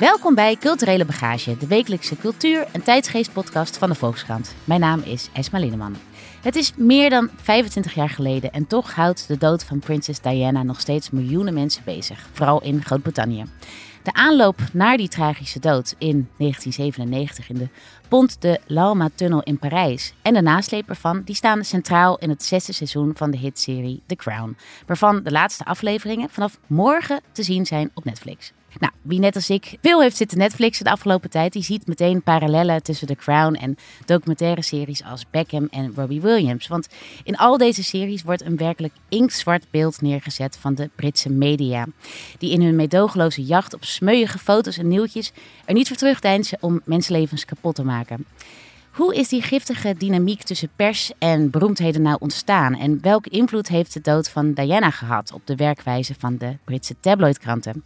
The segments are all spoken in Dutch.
Welkom bij Culturele Bagage, de wekelijkse cultuur- en tijdsgeestpodcast van de Volkskrant. Mijn naam is Esma Linneman. Het is meer dan 25 jaar geleden en toch houdt de dood van prinses Diana nog steeds miljoenen mensen bezig, vooral in Groot-Brittannië. De aanloop naar die tragische dood in 1997 in de Pont de l'Alma-tunnel in Parijs en de nasleep ervan, die staan centraal in het zesde seizoen van de hitserie The Crown, waarvan de laatste afleveringen vanaf morgen te zien zijn op Netflix. Nou, wie net als ik veel heeft zitten Netflixen de afgelopen tijd, die ziet meteen parallellen tussen The Crown en documentaire series als Beckham en Robbie Williams. Want in al deze series wordt een werkelijk inktzwart beeld neergezet van de Britse media. Die in hun meedogenloze jacht op smeuïge foto's en nieuwtjes er niet voor terugdeinzen om mensenlevens kapot te maken. Hoe is die giftige dynamiek tussen pers en beroemdheden nou ontstaan? En welke invloed heeft de dood van Diana gehad op de werkwijze van de Britse tabloidkranten?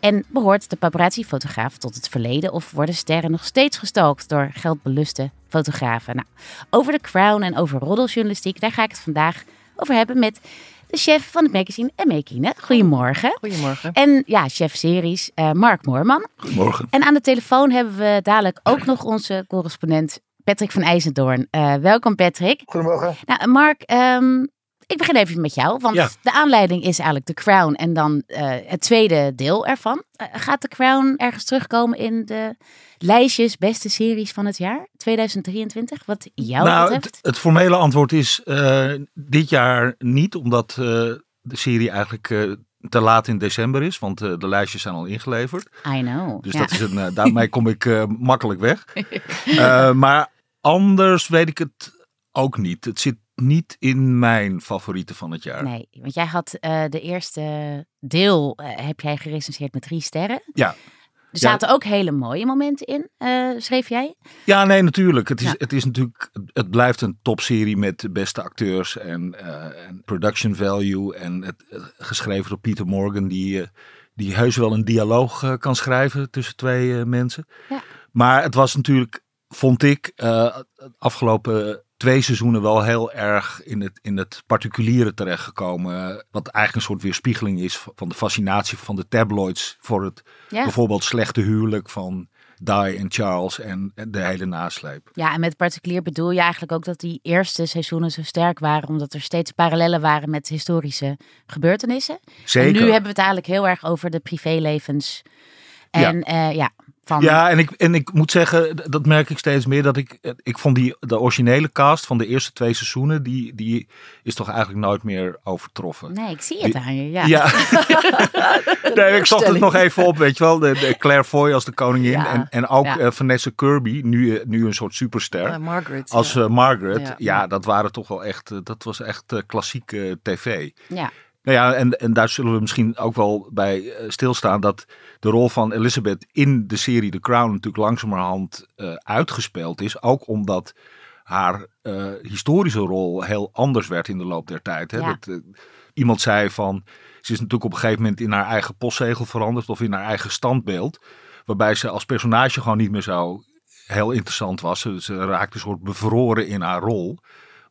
En behoort de paparazzi-fotograaf tot het verleden of worden sterren nog steeds gestalkt door geldbeluste fotografen? Nou, over de Crown en over roddeljournalistiek, daar ga ik het vandaag over hebben met de chef van het magazine Emekine. Goedemorgen. Goedemorgen. En ja, chef series uh, Mark Moorman. Goedemorgen. En aan de telefoon hebben we dadelijk ook nog onze correspondent Patrick van IJzendoorn. Uh, welkom Patrick. Goedemorgen. Nou, Mark, um, ik begin even met jou, want Ja. de aanleiding is eigenlijk The Crown en dan uh, het tweede deel ervan. Uh, gaat The Crown ergens terugkomen in de lijstjes beste series van het jaar 2023? Wat jou nou, betreft? het, het formele antwoord is eh, dit jaar niet, omdat eh, de serie eigenlijk eh, te laat in december is, want eh, de lijstjes zijn al ingeleverd. I know. Dus ja. dat is een, eh, daarmee kom ik eh, makkelijk weg. Eh, maar anders weet ik het ook niet. Het zit niet in mijn favorieten van het jaar. Nee, want jij had uh, de eerste deel, uh, heb jij gerecenseerd met drie sterren. Ja. Er zaten ja. ook hele mooie momenten in, uh, schreef jij? Ja, nee, natuurlijk. Het is, ja. het is natuurlijk, het blijft een topserie met de beste acteurs en, en production value. En het, geschreven door Peter Morgan, die, die heus wel een dialoog kan schrijven tussen twee mensen. Ja. Maar het was natuurlijk, vond ik, afgelopen twee seizoenen wel heel erg in het, in het particuliere terechtgekomen. Wat eigenlijk een soort weerspiegeling is van de fascinatie van de tabloids voor het ja. bijvoorbeeld slechte huwelijk van Di en Charles en de hele nasleep. Ja, en met particulier bedoel je eigenlijk ook dat die eerste seizoenen zo sterk waren, omdat er steeds parallellen waren met historische gebeurtenissen. Zeker. En nu hebben we het eigenlijk heel erg over de privélevens. En ja, uh, ja van... Ja, en ik, en ik moet zeggen, dat merk ik steeds meer, dat ik, ik vond die, de originele cast van de eerste twee seizoenen, die, die is toch eigenlijk nooit meer overtroffen. Nee, ik zie het die, aan je, ja. ja. nee, ik zocht het nog even op, weet je wel, de, de Claire Foy als de koningin ja. en, en ook ja. uh, Vanessa Kirby, nu, nu een soort superster. Margaret. Als uh, Margaret, ja. dat waren toch wel echt, uh, dat was echt klassieke tv. Ja. Nou ja, en, en daar zullen we misschien ook wel bij uh, stilstaan dat de rol van Elizabeth in de serie The Crown natuurlijk langzamerhand uh, uitgespeeld is. Ook omdat haar uh, historische rol heel anders werd in de loop der tijd. Hè? Ja. Dat, iemand zei van, ze is natuurlijk op een gegeven moment in haar eigen postzegel veranderd of in haar eigen standbeeld. Waarbij ze als personage gewoon niet meer zo heel interessant was. Ze, ze raakte een soort bevroren in haar rol.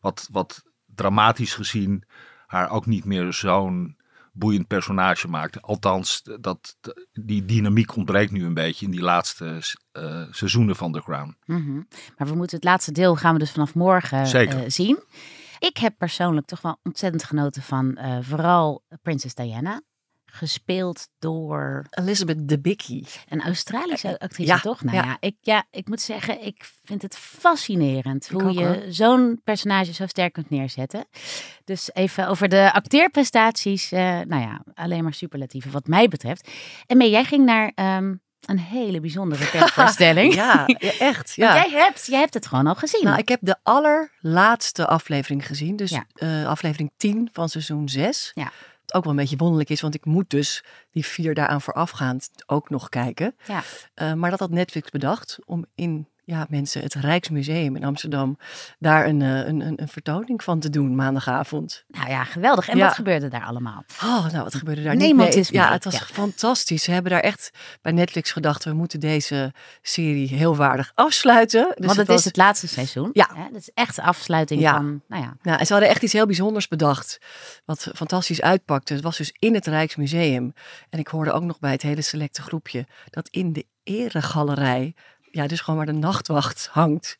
Wat, wat dramatisch gezien haar ook niet meer zo'n boeiend personage maakte. Althans, dat, die dynamiek ontbreekt nu een beetje in die laatste uh, seizoenen van The Crown. Mm -hmm. Maar we moeten het laatste deel gaan we dus vanaf morgen uh, zien. Ik heb persoonlijk toch wel ontzettend genoten van uh, vooral Prinses Diana. Gespeeld door Elizabeth Debicki. Een Australische actrice, ja, toch? Nou ja. ja. ik, ja, ik moet zeggen, ik vind het fascinerend hoe je zo'n personage zo sterk kunt neerzetten. Dus even over de acteerprestaties. Uh, nou ja, alleen maar superlatieven wat mij betreft. En mee, jij ging naar um, een hele bijzondere persvoorstelling. ja, echt. Ja. jij, hebt, jij hebt het gewoon al gezien. Nou, ik heb de allerlaatste aflevering gezien. Dus ja. uh, aflevering 10 van seizoen 6. Ja. Ook wel een beetje wonderlijk is, want ik moet dus die vier daaraan voorafgaand ook nog kijken. Ja. Uh, maar dat had Netflix bedacht om in ja, mensen het Rijksmuseum in Amsterdam daar een, een, een, een vertoning van te doen maandagavond. Nou ja, geweldig. En wat gebeurde daar allemaal? Oh, nou, wat gebeurde daar? Neem niet? ja, het was fantastisch. Ze hebben daar echt bij Netflix gedacht, we moeten deze serie heel waardig afsluiten. Dus Want het, is het laatste seizoen. Ja. Hè? Dat is echt de afsluiting van, nou ja. Nou, en ze hadden echt iets heel bijzonders bedacht, wat fantastisch uitpakte. Het was dus in het Rijksmuseum. En ik hoorde ook nog bij het hele selecte groepje dat in de eregalerij ja, dus gewoon waar de nachtwacht hangt,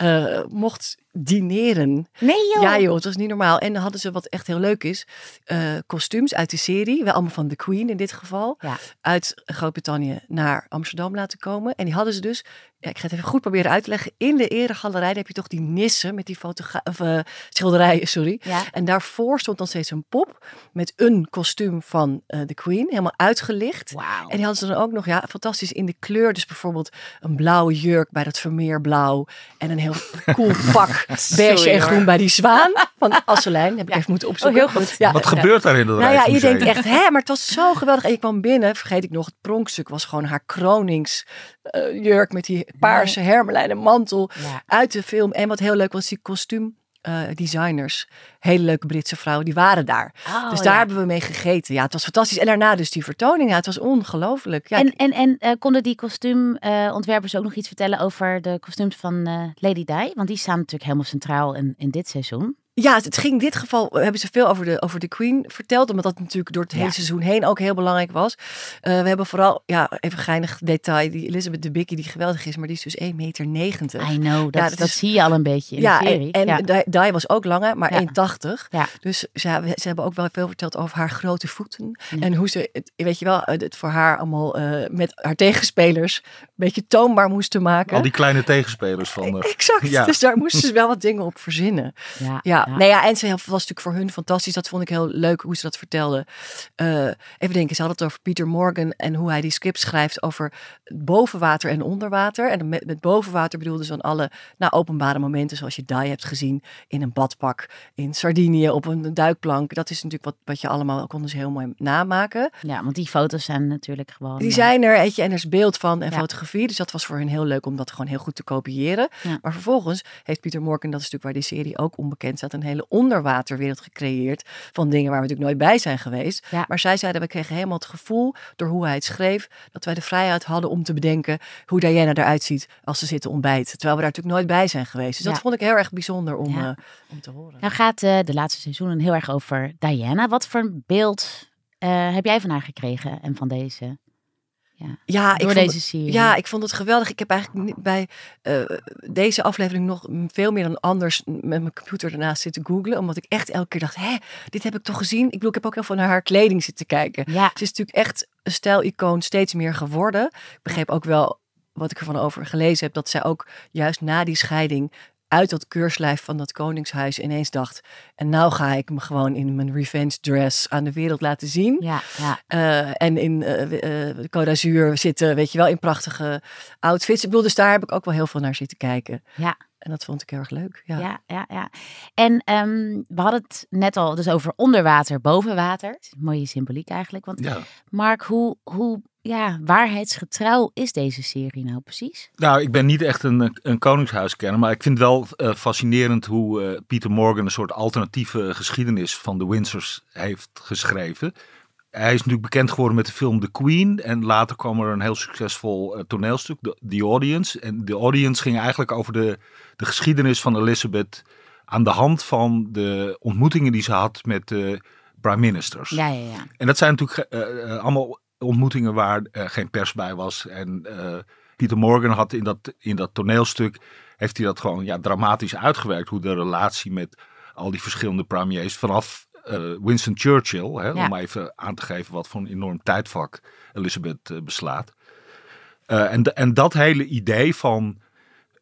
uh, mocht dineren. Nee joh. Ja joh, het was niet normaal. En dan hadden ze wat echt heel leuk is, uh, kostuums uit de serie, wel allemaal van The Queen in dit geval, ja. uit Groot-Brittannië naar Amsterdam laten komen. En die hadden ze dus, ja, ik ga het even goed proberen uit te leggen, in de eregalerij heb je toch die nissen met die of, uh, schilderijen, sorry. Ja. En daarvoor stond dan steeds een pop met een kostuum van uh, The Queen, helemaal uitgelicht. Wow. En die hadden ze dan ook nog, ja, fantastisch in de kleur. Dus bijvoorbeeld een blauwe jurk bij dat vermeerblauw en een heel cool pak beige en groen bij die zwaan van Asselijn. Heb ik even moeten opzoeken. Oh, heel goed. Ja, Wat gebeurt daar in dat Nou ja, je denkt echt, hè, maar het was zo geweldig. En je kwam binnen, vergeet ik nog, het pronkstuk was gewoon haar kroningsjurk uh, met die paarse hermelijnen mantel ja. uit de film. En wat heel leuk was, die kostuum. Uh, designers, hele leuke Britse vrouwen, die waren daar. Oh, dus daar ja. hebben we mee gegeten. Ja, het was fantastisch. En daarna dus die vertoning. Ja, het was ongelooflijk. Ja, en en, en uh, konden die kostuumontwerpers ook nog iets vertellen over de kostuums van uh, Lady Di? Want die staan natuurlijk helemaal centraal in, in dit seizoen. Ja, het ging in dit geval, hebben ze veel over de, over de Queen verteld. Omdat dat natuurlijk door het hele Ja. seizoen heen ook heel belangrijk was. Uh, we hebben vooral, ja, even geinig detail. Die Elizabeth de Bickie, die geweldig is, maar die is dus 1,90 meter. I know, dat, Ja, dat, dat is- zie je al een beetje in Ja, de serie. en, en ja. Di- Di was ook langer, maar Ja. 1,80. Ja. Dus ze, ze hebben ook wel veel verteld over haar grote voeten. Ja. En hoe ze, het, weet je wel, het voor haar allemaal eh, met haar tegenspelers een beetje toonbaar moesten maken. Al die kleine tegenspelers van de... Exact. Ja. Dus daar moesten ze wel wat dingen op verzinnen. ja, Ja, ja. en ze was natuurlijk voor hun fantastisch. Dat vond ik heel leuk hoe ze dat vertelde. Eh, even denken, ze had het over Peter Morgan en hoe hij die script schrijft over bovenwater en onderwater. En met, met bovenwater bedoelde ze dan alle nou, openbare momenten zoals je Die hebt gezien in een badpak, in Sardinië op een duikplank. Dat is natuurlijk wat, wat je allemaal konden ze heel mooi namaken. Ja, want die foto's zijn natuurlijk gewoon... Die eh, zijn er, weet je, en er is beeld van en Ja. fotografie. Dus dat was voor hen heel leuk om dat gewoon heel goed te kopiëren. Maar vervolgens heeft Pieter Morgan, dat is natuurlijk waar die serie ook onbekend staat, een hele onderwaterwereld gecreëerd van dingen waar we natuurlijk nooit bij zijn geweest. Ja. Maar zij zeiden, we kregen helemaal het gevoel door hoe hij het schreef, dat wij de vrijheid hadden om te bedenken hoe Diana eruit ziet als ze zit te ontbijten. Terwijl we daar natuurlijk nooit bij zijn geweest. Dus dat vond ik heel erg bijzonder om, Ja. eh, om te horen. Nou gaat eh, de laatste seizoenen heel erg over Diana. Wat voor een beeld eh, heb jij van haar gekregen en van deze? Ja, Door vond deze het- serie. Ja, ik vond het geweldig. Ik heb eigenlijk bij eh, deze aflevering nog veel meer dan anders met mijn computer ernaast zitten googlen. Omdat ik echt elke keer dacht, hè, dit heb ik toch gezien? Ik bedoel, ik heb ook heel veel naar haar kleding zitten kijken. Ja, Ze is natuurlijk echt een stijlicoon steeds meer geworden. Ik begreep ook wel, wat ik ervan over gelezen heb, dat zij ook juist na die scheiding uit dat keurslijf van dat koningshuis ineens dacht. En nou ga ik me gewoon in mijn revenge dress aan de wereld laten zien. ja, ja. Eh, en in Côte d'Azur zitten, weet je wel, in prachtige outfits. Ik bedoel, dus daar heb ik ook wel heel veel naar zitten kijken. Ja. En dat vond ik heel erg leuk. Ja. Ja, ja, ja. En ehm, we hadden het net al dus over onderwater, bovenwater. Mooie symboliek eigenlijk. Want Ja. Mark, hoe, hoe ja, waarheidsgetrouw is deze serie nou precies? Nou, ik ben niet echt een, een koningshuiskenner, maar ik vind wel eh, fascinerend hoe eh, Peter Morgan een soort alternatieve geschiedenis van de Windsors heeft geschreven. Hij is natuurlijk bekend geworden met de film The Queen en later kwam er een heel succesvol eh, toneelstuk, The, The Audience. En The Audience ging eigenlijk over de, de geschiedenis van Elizabeth aan de hand van de ontmoetingen die ze had met de prime ministers. Ja, ja, ja. En dat zijn natuurlijk eh, eh, allemaal ontmoetingen waar geen pers bij was. En Peter Morgan had in dat, in dat toneelstuk, heeft hij dat gewoon ja, dramatisch uitgewerkt. Hoe de relatie met al die verschillende premiers vanaf eh, Winston Churchill, hè, Ja. om even aan te geven wat voor een enorm tijdvak Elizabeth eh, beslaat. Eh, en, de- en dat hele idee van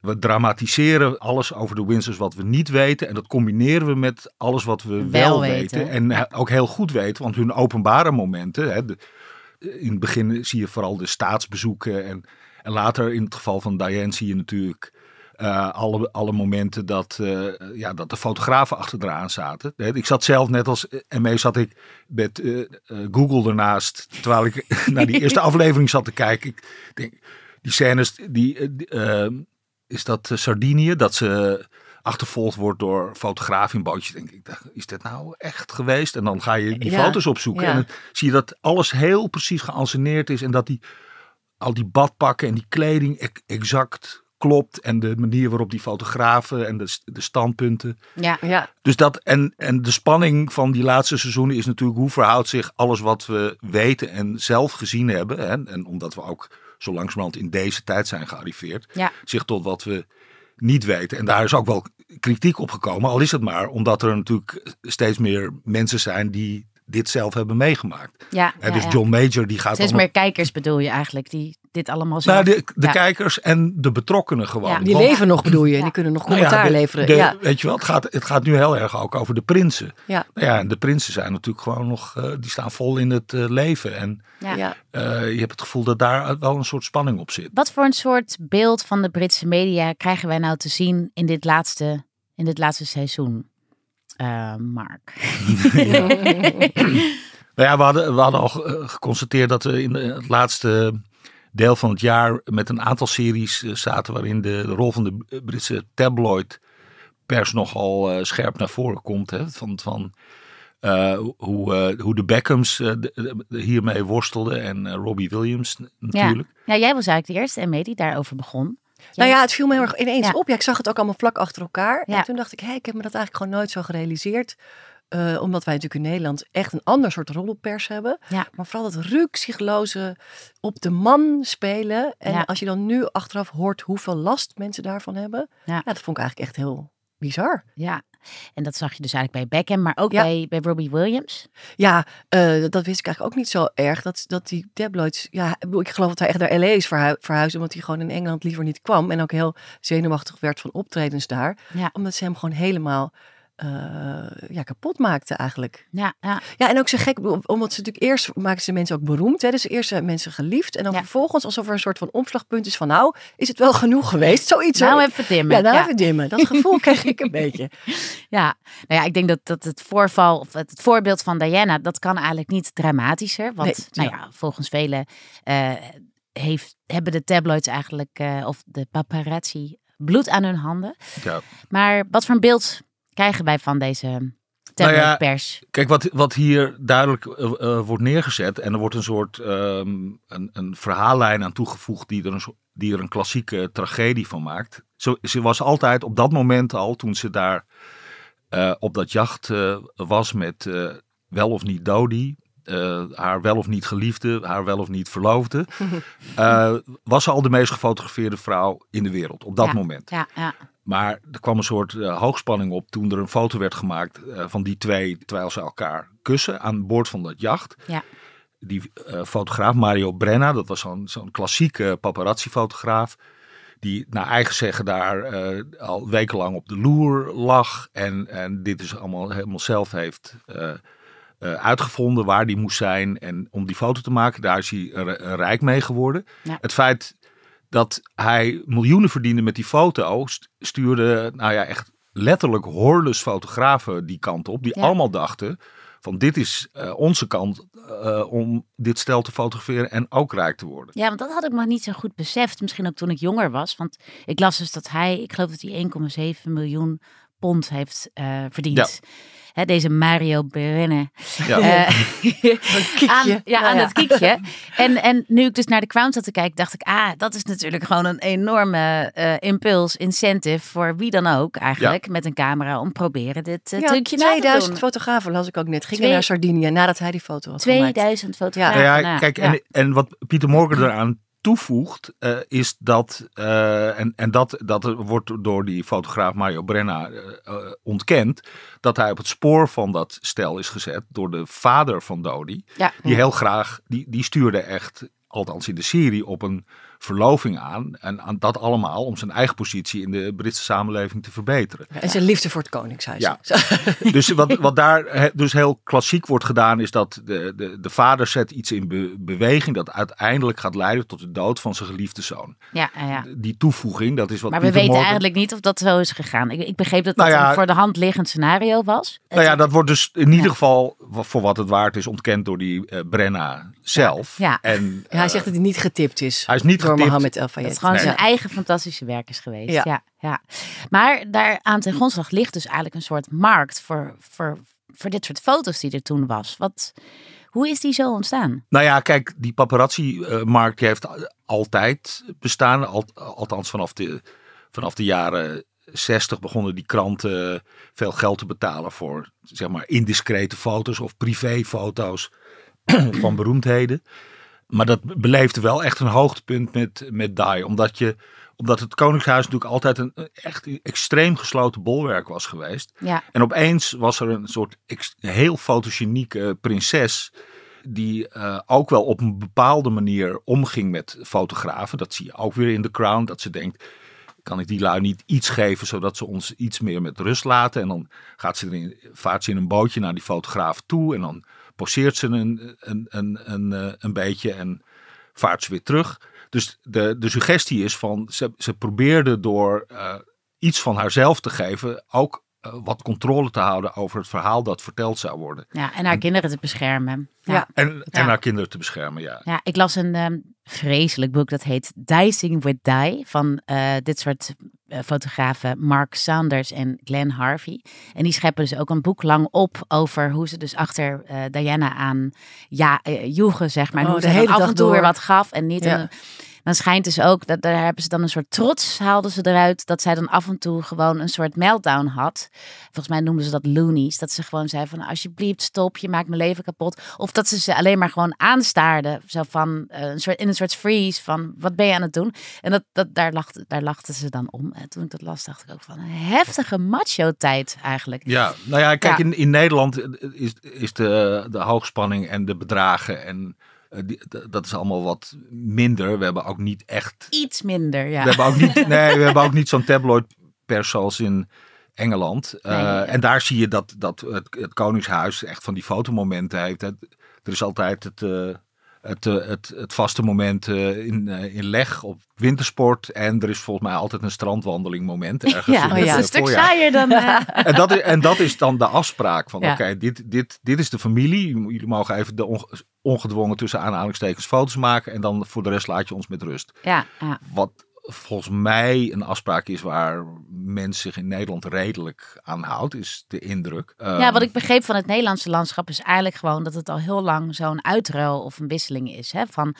we dramatiseren alles over de Windsors wat we niet weten. En dat combineren we met alles wat we wel, Wel weten. weten. En ook heel goed weten. Want hun openbare momenten. Hè, de- in het begin zie je vooral de staatsbezoeken. En, en later in het geval van Diane zie je natuurlijk eh, alle, alle momenten dat, eh, ja, dat de fotografen achter eraan zaten. Ik zat zelf net als ME zat ik met eh, eh, Google ernaast. Terwijl ik naar die eerste aflevering zat te kijken. Ik denk, die scènes die, eh, die, eh, is dat eh, Sardinië, dat ze achtervolgd wordt door fotograaf in bootje. Denk ik, is dit nou echt geweest? En dan ga je die Ja, foto's opzoeken ja. en dan zie je dat alles heel precies geanceneerd is en dat die al die badpakken en die kleding ex- exact klopt en de manier waarop die fotografen en de, de standpunten. Ja, Ja, Dus dat en, en de spanning van die laatste seizoenen is natuurlijk hoe verhoudt zich alles wat we weten en zelf gezien hebben. Hè, en omdat we ook zo langzamerhand in deze tijd zijn gearriveerd, ja, zich tot wat we niet weten. En daar is ook wel kritiek op gekomen, al is het maar omdat er natuurlijk steeds meer mensen zijn die dit zelf hebben meegemaakt. ja. Dus ja. John Major die gaat Steeds meer kijkers bedoel je eigenlijk, die dit allemaal zelf... nou, de, de Ja. kijkers en de betrokkenen gewoon. Ja, die Want- leven nog bedoel je. Ja. die kunnen nog nou ja, commentaar de- leveren. de- ja. Weet je wel, het gaat, het gaat nu heel erg ook over de prinsen. Ja. Nou ja, en de prinsen zijn natuurlijk gewoon nog, eh, die staan vol in het eh, leven. En Ja. Ja. eh, je hebt het gevoel dat daar wel een soort spanning op zit. Wat voor een soort beeld van de Britse media krijgen wij nou te zien in dit laatste, in dit laatste seizoen? Mark. Nou ja, we hadden, we hadden al geconstateerd dat we in de- het laatste deel van het jaar met een aantal series eh, zaten waarin de, de rol van de Britse tabloid pers nogal eh, scherp naar voren komt. Hè? Van, van eh, hoe, eh, hoe de Beckhams eh, de- de- hiermee worstelden en eh, Robbie Williams natuurlijk. Ja, jij was eigenlijk de eerste ME die daarover begon. Nou ja, het viel me heel erg ineens Ja. op. Ja, ik zag het ook allemaal vlak achter elkaar. Ja. En toen dacht ik, hé, ik heb me dat eigenlijk gewoon nooit zo gerealiseerd. Eh, omdat wij natuurlijk in Nederland echt een ander soort roddelpers hebben. Ja. Maar vooral dat rukzichtloze op de man spelen. En Ja. als je dan nu achteraf hoort hoeveel last mensen daarvan hebben. Ja. Dat vond ik eigenlijk echt heel bizar. Ja, en dat zag je dus eigenlijk bij Beckham, maar ook Ja. bij, bij Robbie Williams. Ja, eh, dat wist ik eigenlijk ook niet zo erg. Dat, dat die tabloids, ja, ik geloof dat hij echt naar LA is verhu verhuisd. Omdat hij gewoon in Engeland liever niet kwam. En ook heel zenuwachtig werd van optredens daar. Ja. Omdat ze hem gewoon helemaal eh, ja, kapot maakten eigenlijk. Ja, ja, Ja, en ook zo gek, omdat ze natuurlijk eerst maakten ze mensen ook beroemd. Hè? Dus eerst zijn mensen geliefd. En dan Ja. vervolgens, alsof er een soort van omslagpunt is van nou, is het wel genoeg geweest? Zoiets. nou hoor. even dimmen. ja, nou ja. even dimmen. Dat gevoel kreeg ik een beetje. Ja, nou ja, ik denk dat, dat het voorval, of het, het voorbeeld van Diana, dat kan eigenlijk niet dramatischer. Want, Nee, nou ja. ja, volgens velen eh, heeft, hebben de tabloids eigenlijk, eh, of de paparazzi, bloed aan hun handen. Ja. Maar wat voor een beeld krijgen wij van deze Nou tabloidpers? Kijk, wat, wat hier duidelijk eh, eh, wordt neergezet, en er wordt een soort ehm, een, een verhaallijn aan toegevoegd die er een, die er een klassieke tragedie van maakt. Zo, ze was altijd op dat moment al, toen ze daar eh, op dat jacht was met wel of niet Dodi, haar wel of niet geliefde, haar wel of niet verloofde, was ze al de meest gefotografeerde vrouw in de wereld op dat Ja. moment. Ja, ja, Maar er kwam een soort eh, hoogspanning op toen er een foto werd gemaakt eh, van die twee terwijl ze elkaar kussen aan boord van dat jacht. ja, Die eh, fotograaf Mario Brenna, dat was zo'n zo'n klassieke paparazzi-fotograaf. Die naar eigen zeggen daar al wekenlang op de loer lag. En, en dit dus allemaal helemaal zelf heeft uitgevonden waar die moest zijn. En om die foto te maken, daar is hij rijk mee geworden. Ja. Het feit dat hij miljoenen verdiende met die foto, st- stuurde nou ja, echt letterlijk hordes fotografen die kant op. Die Ja. allemaal dachten van dit is eh, onze kant eh, om dit stel te fotograferen en ook rijk te worden. ja, want dat had ik nog niet zo goed beseft. Misschien ook toen ik jonger was. Want ik las dus dat hij, ik geloof dat hij 1,7 miljoen pond heeft eh, verdiend. Hè, deze Mario Brenner. Ja. Eh, aan, ja, aan ja. het kiekje. En, en nu ik dus naar de Crown zat te kijken, dacht ik, ah, dat is natuurlijk gewoon een enorme eh, impuls, incentive voor wie dan ook eigenlijk, met een camera om proberen dit uh, Ja, trucje na te 2000 doen. fotografen las ik ook net. Gingen Twee- naar Sardinië nadat hij die foto had gemaakt. 2000 fotografen. Ja, nou, kijk, ja. En, en wat Pieter Morgan eraan toevoegt, eh, is dat, eh, en, en dat, dat wordt door die fotograaf Mario Brenna eh, ontkend, dat hij op het spoor van dat stel is gezet door de vader van Dodi. Ja. Die heel graag, die, die stuurde echt, althans in de serie, op een verloving aan. En aan dat allemaal om zijn eigen positie in de Britse samenleving te verbeteren. En zijn liefde voor het Koningshuis. Ja. Dus wat, wat daar dus heel klassiek wordt gedaan, is dat de, de, de vader zet iets in be- beweging dat uiteindelijk gaat leiden tot de dood van zijn geliefde zoon. Ja, ja, ja. Die toevoeging, dat is wat Maar we weten Morgan- eigenlijk niet of dat zo is gegaan. Ik, ik begreep dat dat Nou ja, een voor de hand liggend scenario was. Nou ja, dat wordt dus in ieder geval voor wat het waard is ontkend door die eh, Brenna zelf. Ja. En, Ja, hij eh, zegt dat hij niet getipt is. hij is niet door getipt. Mohammed El Dat Fayed. het gewoon Nee. zijn eigen fantastische werk is geweest. Ja. Ja. Ja, Maar daar aan ten grondslag ligt dus eigenlijk een soort markt voor, voor, voor dit soort foto's die er toen was. Wat, hoe is die zo ontstaan? Nou ja, kijk, die paparazzi-markt die heeft altijd bestaan. Al- althans, vanaf de, vanaf de jaren 60 begonnen die kranten veel geld te betalen voor zeg maar indiscrete foto's of privéfoto's van beroemdheden. Maar dat beleefde wel echt een hoogtepunt met, met Die. Omdat, je, omdat het Koningshuis natuurlijk altijd een echt extreem gesloten bolwerk was geweest. Ja, En opeens was er een soort ex- heel fotogenieke prinses. Die eh, ook wel op een bepaalde manier omging met fotografen. Dat zie je ook weer in The Crown. Dat ze denkt, kan ik die lui niet iets geven zodat ze ons iets meer met rust laten. En dan gaat ze erin, vaart ze in een bootje naar die fotograaf toe. En dan poseert ze een, een, een, een, eh, een beetje en vaart ze weer terug. Dus de, de suggestie is van, ze, ze probeerde door eh, iets van haarzelf te geven, ook wat controle te houden over het verhaal dat verteld zou worden. ja en haar kinderen te beschermen. Ja. Ja. En, en Ja. haar kinderen te beschermen, ja. Ja, ik las een ehm, vreselijk boek dat heet Dicing with Die van eh, dit soort eh, fotografen Mark Sanders en Glenn Harvey. En die scheppen dus ook een boek lang op over hoe ze dus achter eh, Diana aan ja, eh, joegen, zeg maar. En Oh, hoe de ze af en toe weer wat gaf en niet. Ja. En, dan schijnt dus ook, dat daar hebben ze dan een soort trots, haalden ze eruit, dat zij dan af en toe gewoon een soort meltdown had. Volgens mij noemden ze dat loonies. Dat ze gewoon zei van alsjeblieft stop, je maakt mijn leven kapot. Of dat ze ze alleen maar gewoon aanstaarden. Zo van eh, een soort, in een soort freeze van wat ben je aan het doen? En dat, dat, daar, lachten, daar lachten ze dan om. En toen ik dat las, dacht ik ook van een heftige macho tijd eigenlijk. Ja, nou ja, kijk, Ja. In, in Nederland is, is de, de hoogspanning en de bedragen en die- d- dat is allemaal wat minder. We hebben ook niet echt Iets minder, ja. We hebben ook niet, nee, we hebben ook niet zo'n tabloid pers zoals in Engeland. Eh, ja. En daar zie je dat, dat het, het Koningshuis echt van die fotomomenten heeft. Het- er is altijd het, eh, het, eh, het, het vaste moment eh, in, eh, in leg op wintersport. En er is volgens mij altijd een strandwandeling moment. Ergens Ja, in dat het, is eh, een stuk saaier dan... En dat, is, en dat is dan de afspraak van Ja. oké, dit, dit, dit is de familie. Jullie mogen even de onge- ongedwongen tussen aanhalingstekens foto's maken. En dan voor de rest laat je ons met rust. ja, ja. Wat volgens mij een afspraak is waar mensen zich in Nederland redelijk aan houdt, is de indruk. Ja, Ehm, wat ik begreep van het Nederlandse landschap is eigenlijk gewoon dat het al heel lang zo'n uitruil of een wisseling is. Hè? Van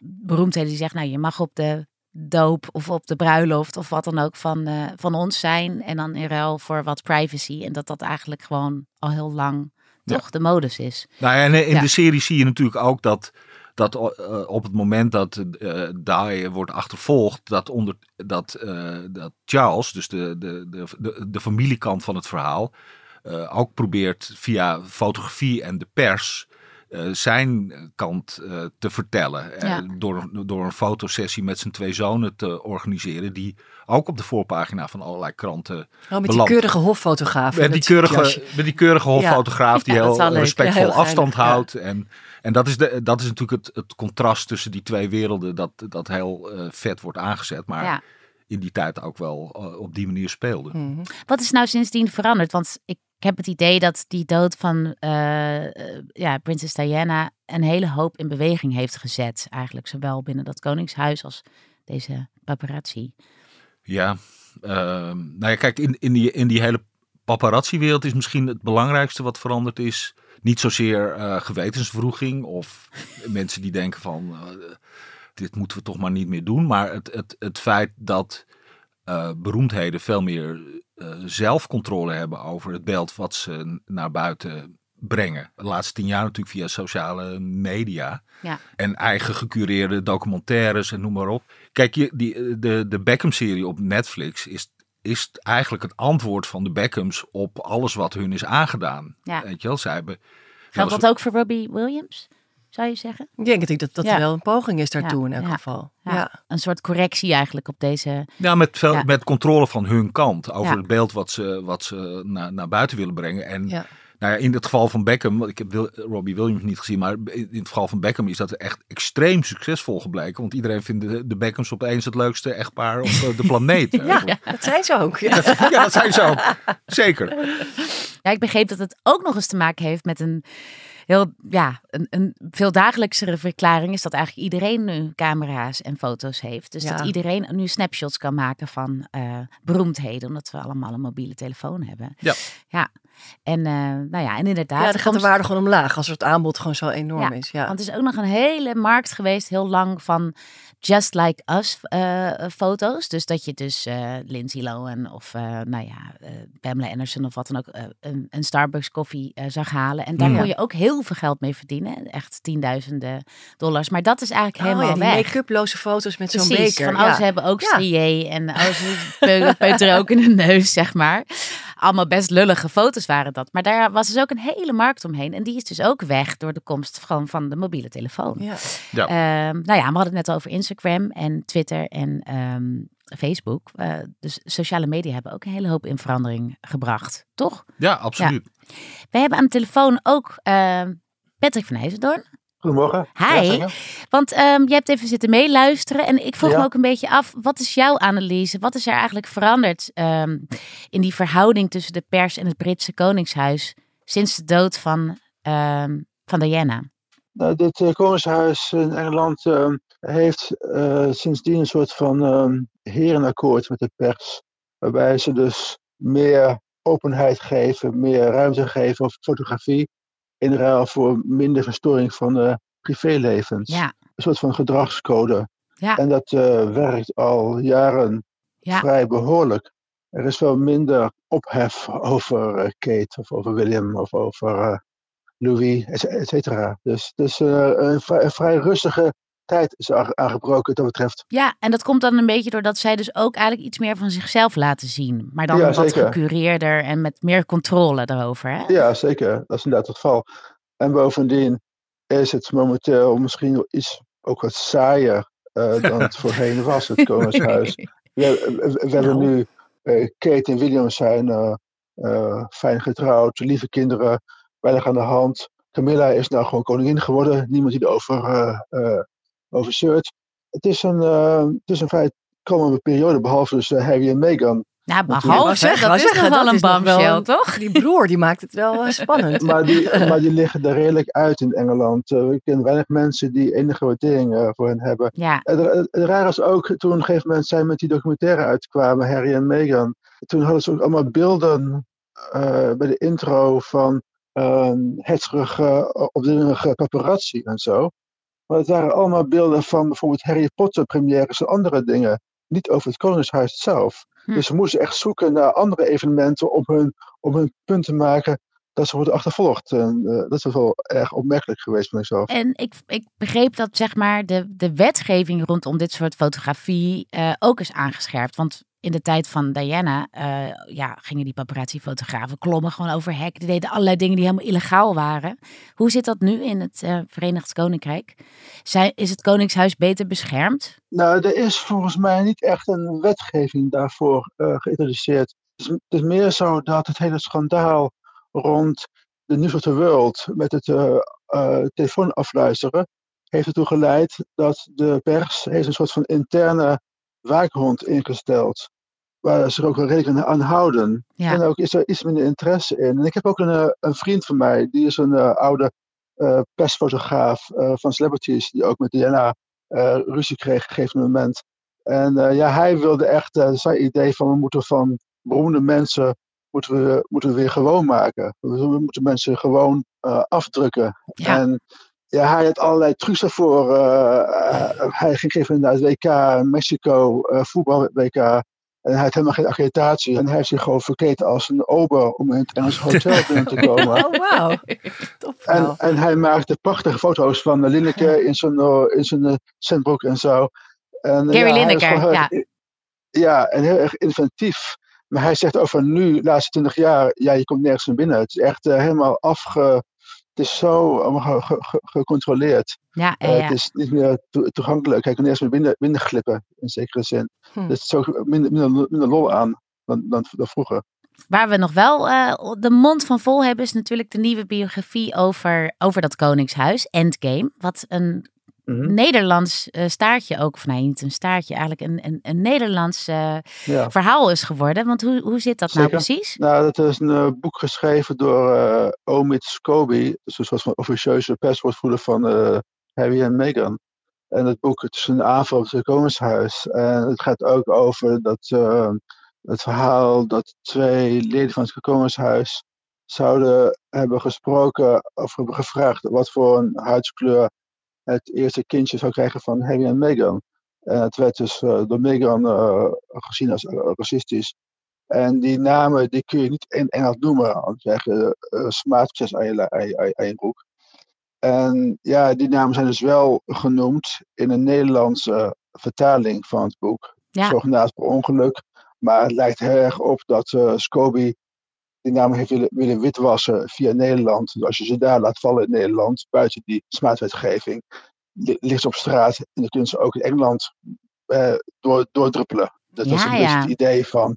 beroemdheden die zeggen, nou je mag op de doop of op de bruiloft of wat dan ook van, eh, van ons zijn. En dan in ruil voor wat privacy. En dat dat eigenlijk gewoon al heel lang Ja. toch de modus is. Nou ja, en in Ja. de serie zie je natuurlijk ook dat, dat eh, op het moment dat Dai wordt achtervolgd, dat, onder, dat, eh, dat Charles, dus de, de, de, de, familiekant van het verhaal, ook probeert via fotografie en de pers zijn kant te vertellen. Door, door een fotosessie met zijn twee zonen te organiseren, die ook op de voorpagina van allerlei kranten Oh, met die keurige hoffotograaf. Met die, keurige, met die keurige hoffotograaf die Ja, heel respectvol heel afstand houdt. En, en dat, is de, dat is natuurlijk het, het contrast tussen die twee werelden dat, dat heel eh, vet wordt aangezet. Maar Ja. in die tijd ook wel eh, op die manier speelde. Mhm. Wat is nou sindsdien veranderd? Want ik heb het idee dat die dood van eh, ja, prinses Diana een hele hoop in beweging heeft gezet. Eigenlijk zowel binnen dat koningshuis als deze paparazzi. Ja, ehm, nou ja, kijk, in, in, die, in die hele paparazzi-wereld is misschien het belangrijkste wat veranderd is. Niet zozeer eh, gewetenswroeging of mensen die denken van eh, dit moeten we toch maar niet meer doen. Maar het, het, het feit dat eh, beroemdheden veel meer zelfcontrole hebben over het beeld wat ze naar buiten brengen. De laatste tien jaar natuurlijk via sociale media. Ja. En eigen gecureerde documentaires en noem maar op. Kijk, je, die, de, de Beckham-serie op Netflix is, is eigenlijk het antwoord van de Beckhams op alles wat hun is aangedaan. Ja. Weet je wel, zij hebben... Geldt dat ook voor Robbie Williams? Zou je zeggen? Ik denk dat dat, dat Ja. wel een poging is daartoe Ja, in elk ja, geval. Ja. Ja. Een soort correctie eigenlijk op deze. Ja, met, veel, Ja. met controle van hun kant over Ja. het beeld wat ze, wat ze naar, naar buiten willen brengen. En Ja. Nou ja, in het geval van Beckham, want ik heb Robbie Williams niet gezien, maar in het geval van Beckham is dat echt extreem succesvol gebleken. Want iedereen vindt de, de Beckhams opeens het leukste echtpaar op eh, de planeet. Ja, dat zijn ze ook. Ja. ja, dat zijn ze ook. Zeker. Ja, ik begreep dat het ook nog eens te maken heeft met een heel, ja, een, een veel dagelijksere verklaring is dat eigenlijk iedereen nu camera's en foto's heeft. Dus Ja. dat iedereen nu snapshots kan maken van eh, beroemdheden, omdat we allemaal een mobiele telefoon hebben. Ja. Ja. En, eh, nou ja, en inderdaad. Ja, dan gaat de waarde gewoon omlaag als het aanbod gewoon zo enorm Ja, is. Ja. Want het is ook nog een hele markt geweest, heel lang, van Just Like Us eh, foto's. Dus dat je dus eh, Lindsay Lohan of eh, nou ja, eh, Pamela Anderson of wat dan ook eh, een, een Starbucks koffie eh, zag halen. En daar Ja. kon je ook heel veel geld mee verdienen. Echt tienduizenden dollars. Maar dat is eigenlijk Oh helemaal ja, make-uploze foto's met zo'n beker. van oh, ja. ze hebben ook strié en oh, ze ook in de neus, zeg maar. Allemaal best lullige foto's waren dat. Maar daar was dus ook een hele markt omheen. En die is dus ook weg door de komst van, van de mobiele telefoon. Ja. Ja. Ehm, nou ja, we hadden het net over Instagram en Twitter en ehm, Facebook. Eh, dus sociale media hebben ook een hele hoop in verandering gebracht, toch? Ja, absoluut. We hebben aan de telefoon ook ehm, Patrick van IJzendoorn. Goedemorgen. Hi. Ja. Want ehm, je hebt even zitten meeluisteren en ik vroeg Ja. me ook een beetje af, wat is jouw analyse? Wat is er eigenlijk veranderd ehm, in die verhouding tussen de pers en het Britse Koningshuis sinds de dood van, ehm, van Diana? Nou, dit eh, Koningshuis in Engeland heeft eh, sindsdien een soort van herenakkoord met de pers. Waarbij ze dus meer openheid geven, meer ruimte geven voor fotografie. In ruil voor minder verstoring van de privélevens. Ja, Een soort van gedragscode. ja, En dat eh, werkt al jaren ja. vrij behoorlijk. Er is wel minder ophef over eh, Kate of over William of over Louis, et et cetera. Dus, dus een, vrij, een vrij rustige tijd is aange- aangebroken dat betreft. Ja, en dat komt dan een beetje doordat zij dus ook eigenlijk iets meer van zichzelf laten zien. Maar dan Ja, wat gecureerder en met meer controle erover. Hè? Ja, zeker. Dat is inderdaad het geval. En bovendien is het momenteel misschien iets ook wat saaier eh, dan het voorheen was, het Koningshuis. We, we- we hebben Nou. nu eh, Kate en William zijn eh, fijn getrouwd, lieve kinderen, weinig aan de hand. Camilla is nou gewoon koningin geworden, niemand die erover eh, over zeurt. Het is een, eh, het is een vrij kalme periode, behalve dus eh, Harry en Meghan. Nou, behalve, zeggen, dat wou is zeggen, nog wel dat een bombshell, toch? Die broer die maakt het wel eh, spannend. Maar die, maar die liggen er redelijk uit in Engeland. We kennen weinig mensen die enige waardering eh, voor hen hebben. Ja, En het, het raar is ook, toen op een gegeven moment zij met die documentaire uitkwamen, Harry en Meghan, toen hadden ze ook allemaal beelden eh, bij de intro van uh, hetsige, opdringerige paparazzi en zo. Maar het waren allemaal beelden van bijvoorbeeld Harry Potter premières en andere dingen. Niet over het Koningshuis zelf. Hm. Dus ze moesten echt zoeken naar andere evenementen om hun, om hun punt te maken dat ze worden achtervolgd. En eh, dat is wel erg opmerkelijk geweest van mezelf. en ik, ik begreep dat zeg maar de, de wetgeving rondom dit soort fotografie eh, ook is aangescherpt. Want in de tijd van Diana eh, ja, gingen die paparazzi-fotografen klommen gewoon over hek. Die deden allerlei dingen die helemaal illegaal waren. Hoe zit dat nu in het eh, Verenigd Koninkrijk? Is het Koningshuis beter beschermd? Nou, er is volgens mij niet echt een wetgeving daarvoor eh, geïntroduceerd. Het is, meer zo dat het hele schandaal rond de News of the World met het telefoon afluisteren heeft ertoe geleid dat de pers heeft een soort van interne waakhond ingesteld. Waar ze er ook wel redelijk aan houden. Ja. En ook is er iets minder interesse in. En ik heb ook een, eh, een vriend van mij, die is een eh, oude eh, persfotograaf van celebrities, die ook met Diana ruzie kreeg op een gegeven moment. En ja, hij wilde echt zijn idee van we moeten van beroemde mensen moeten we, moeten we weer gewoon maken. We, we moeten mensen gewoon afdrukken. Ja. En ja, hij had allerlei trucs daarvoor. eh, eh, hij ging geven naar het WK, Mexico, eh voetbal WK. En hij had helemaal geen accreditatie. En hij heeft zich gewoon verkleed als een ober om in het Engelse hotel binnen te komen. Oh, wauw. En, en hij maakte prachtige foto's van Linneke in zijn, in zijn en zo. En, Gary ja, Lineker, ja. Ja, en heel erg inventief. Maar hij zegt over nu, de laatste twintig jaar, ja, je komt nergens meer binnen. Het is echt helemaal afge... Het is zo allemaal ge- ge- ge- gecontroleerd. Ja, Eh, ja, Het is niet meer to- toegankelijk. Hij kan nergens meer binnen, binnen glippen, in zekere zin. Hm. Dus het is ook minder, minder, minder lol aan dan, dan, dan vroeger. Waar we nog wel eh, de mond van vol hebben, is natuurlijk de nieuwe biografie over, over dat Koningshuis, Endgame. Wat een Mhm. Nederlands eh, staartje ook, of nee, niet een staartje, eigenlijk een, een, een Nederlands eh, Ja. verhaal is geworden. Want hoe, hoe zit dat nou precies? Nou, dat is een eh, boek geschreven door Omid Scobie. Dus een soort van officieuze perswoordvoerder van Harry en Meghan. En het boek het is een aanval op het koningshuis. En het gaat ook over dat, het verhaal dat twee leden van het koningshuis zouden hebben gesproken of hebben gevraagd wat voor een huidskleur het eerste kindje zou krijgen van Harry en Meghan. En het werd dus eh, door Meghan eh, gezien als eh, racistisch. En die namen die kun je niet in Engels noemen. Want aan je, aan, je, aan je broek. En ja, die namen zijn dus wel genoemd in een Nederlandse vertaling van het boek. Ja. Zogenaamd per ongeluk. Maar het lijkt heel erg op dat uh, Scobie die namen heeft willen, willen witwassen via Nederland. Dus als je ze daar laat vallen in Nederland, buiten die smaadwetgeving, li- ligt ze op straat. En dan kunnen ze ook in Engeland uh, door, doordruppelen. Dat Ja, is een ja. beetje het idee van,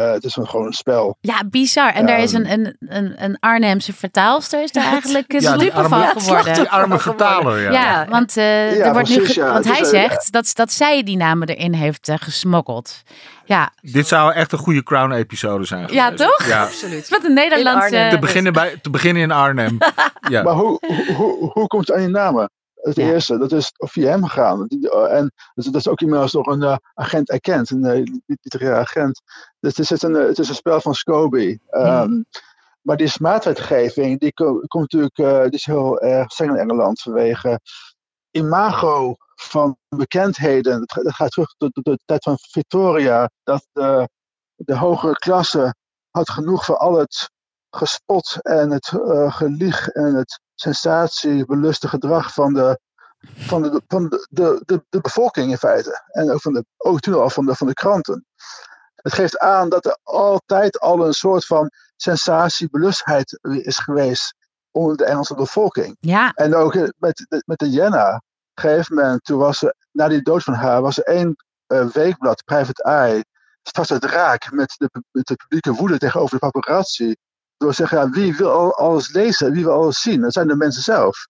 uh, het is een, gewoon een spel. Ja, bizar. En Ja, daar is een, een, een, een Arnhemse vertaalster is daar eigenlijk een Ja, arme- van Ja, geworden. Die arme vertaler, ja. Ja, want, eh, Ja, er wordt nu precies, ja. want Het hij eh, zegt dat, dat zij die namen erin heeft gesmokkeld. Ja, Dit zou echt een goede Crown-episode zijn Ja, geweest. toch? Ja. Absoluut. met een Nederlandse... Te, beginnen bij, te beginnen in Arnhem. Ja. Maar hoe, hoe, hoe, hoe komt het aan die namen? Het Ja. eerste, dat is via hem gegaan. Uh, En dat is, dat is ook inmiddels door een uh, agent erkend, een uh, literaire agent. Dus het is een, het is een spel van Scobie. Um, Maar die smaadwetgeving, die ko- komt natuurlijk uh, die is heel erg streng in Engeland vanwege imago van bekendheden. Dat, ga- dat gaat terug tot, tot de tijd van Victoria, dat de, de hogere klasse had genoeg van al het gespot en het gelieg en het sensatiebeluste gedrag van de, van de, van de, de, de, de bevolking in feite. En ook, van de, ook toen al van de, van de kranten. Het geeft aan dat er altijd al een soort van sensatiebelustheid is geweest onder de Engelse bevolking. Ja, En ook eh, met, met Diana. Op een gegeven moment, toen was er, na die dood van haar, was er één uh, weekblad, Private Eye, vast het raak met de, met de publieke woede tegenover de paparazzi. Door te zeggen, ja, wie wil al, alles lezen, wie wil alles zien? Dat zijn de mensen zelf.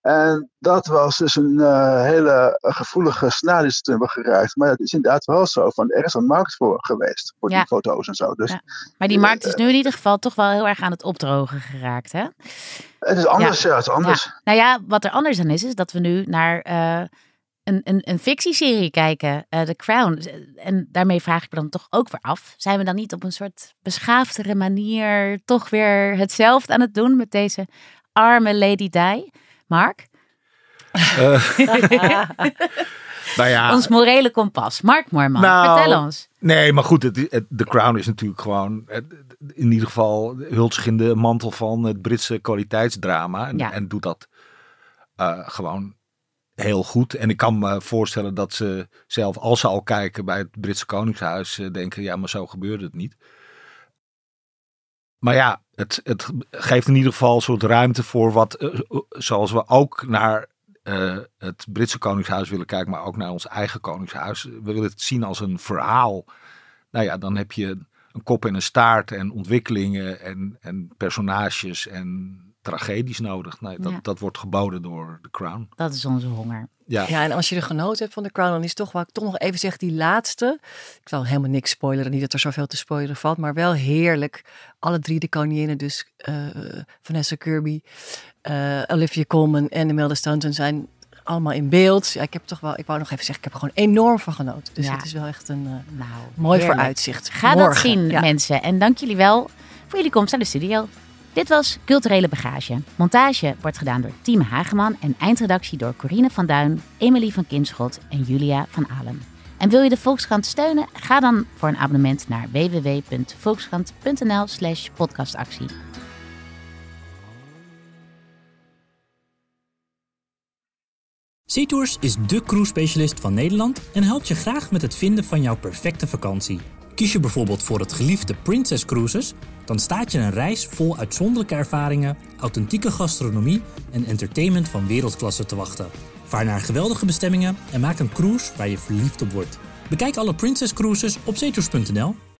En dat was dus een uh, hele gevoelige ze toen hebben geraakt. Maar het is inderdaad wel zo, van, er is een markt voor geweest, voor Ja. die foto's en zo. Dus Ja. maar die markt is nu in ieder geval toch wel heel erg aan het opdrogen geraakt, hè? het is anders, ja, het is anders. Nou ja, wat er anders aan is, is dat we nu naar eh, een, een, een fictieserie kijken, eh, The Crown. En daarmee vraag ik me dan toch ook weer af. Zijn we dan niet op een soort beschaafdere manier toch weer hetzelfde aan het doen met deze arme Lady Di? Mark? Uh, nou ja, Ons morele kompas. Mark Moorman, Nou, vertel ons. Nee, maar goed, het, het, The Crown is natuurlijk gewoon het, in ieder geval hult zich in de mantel van het Britse kwaliteitsdrama. En, Ja. en doet dat uh, gewoon heel goed. En ik kan me voorstellen dat ze zelf, als ze al kijken bij het Britse Koningshuis, uh, denken, ja, maar zo gebeurde het niet. Maar ja, het, het geeft in ieder geval een soort ruimte voor wat, uh, zoals we ook naar het Britse Koningshuis willen kijken, maar ook naar ons eigen Koningshuis. We willen het zien als een verhaal. Nou ja, dan heb je een kop en een staart en ontwikkelingen en, en personages en tragedies nodig. Nou, dat, Ja. dat wordt geboden door The Crown. Dat is onze honger. Ja, Ja, en als je er genoten hebt van de Crown, dan is toch, wat ik toch nog even zeg, die laatste. Ik zal helemaal niks spoileren, niet dat er zoveel te spoileren valt, maar wel heerlijk. Alle drie de koninginnen, dus eh, Vanessa Kirby, eh, Olivia Colman en Imelda Staunton zijn allemaal in beeld. Ja, ik heb toch wel, ik wou nog even zeggen, ik heb er gewoon enorm van genoten. Dus Ja. het is wel echt een eh, Nou, mooi heerlijk. vooruitzicht. Ga dat Morgen. zien, Ja. mensen. En dank jullie wel voor jullie komst naar de studio. Dit was Culturele Bagage. Montage wordt gedaan door Team Hageman en eindredactie door Corine van Duin, Emily van Kinschot en Julia van Alem. En wil je de Volkskrant steunen? Ga dan voor een abonnement naar www.volkskrant.nl slash podcastactie. SeaTours is de cruise specialist van Nederland en helpt je graag met het vinden van jouw perfecte vakantie. Kies je bijvoorbeeld voor het geliefde Princess Cruises, dan staat je een reis vol uitzonderlijke ervaringen, authentieke gastronomie en entertainment van wereldklasse te wachten. Vaar naar geweldige bestemmingen en maak een cruise waar je verliefd op wordt. Bekijk alle Princess Cruises op zeetours.nl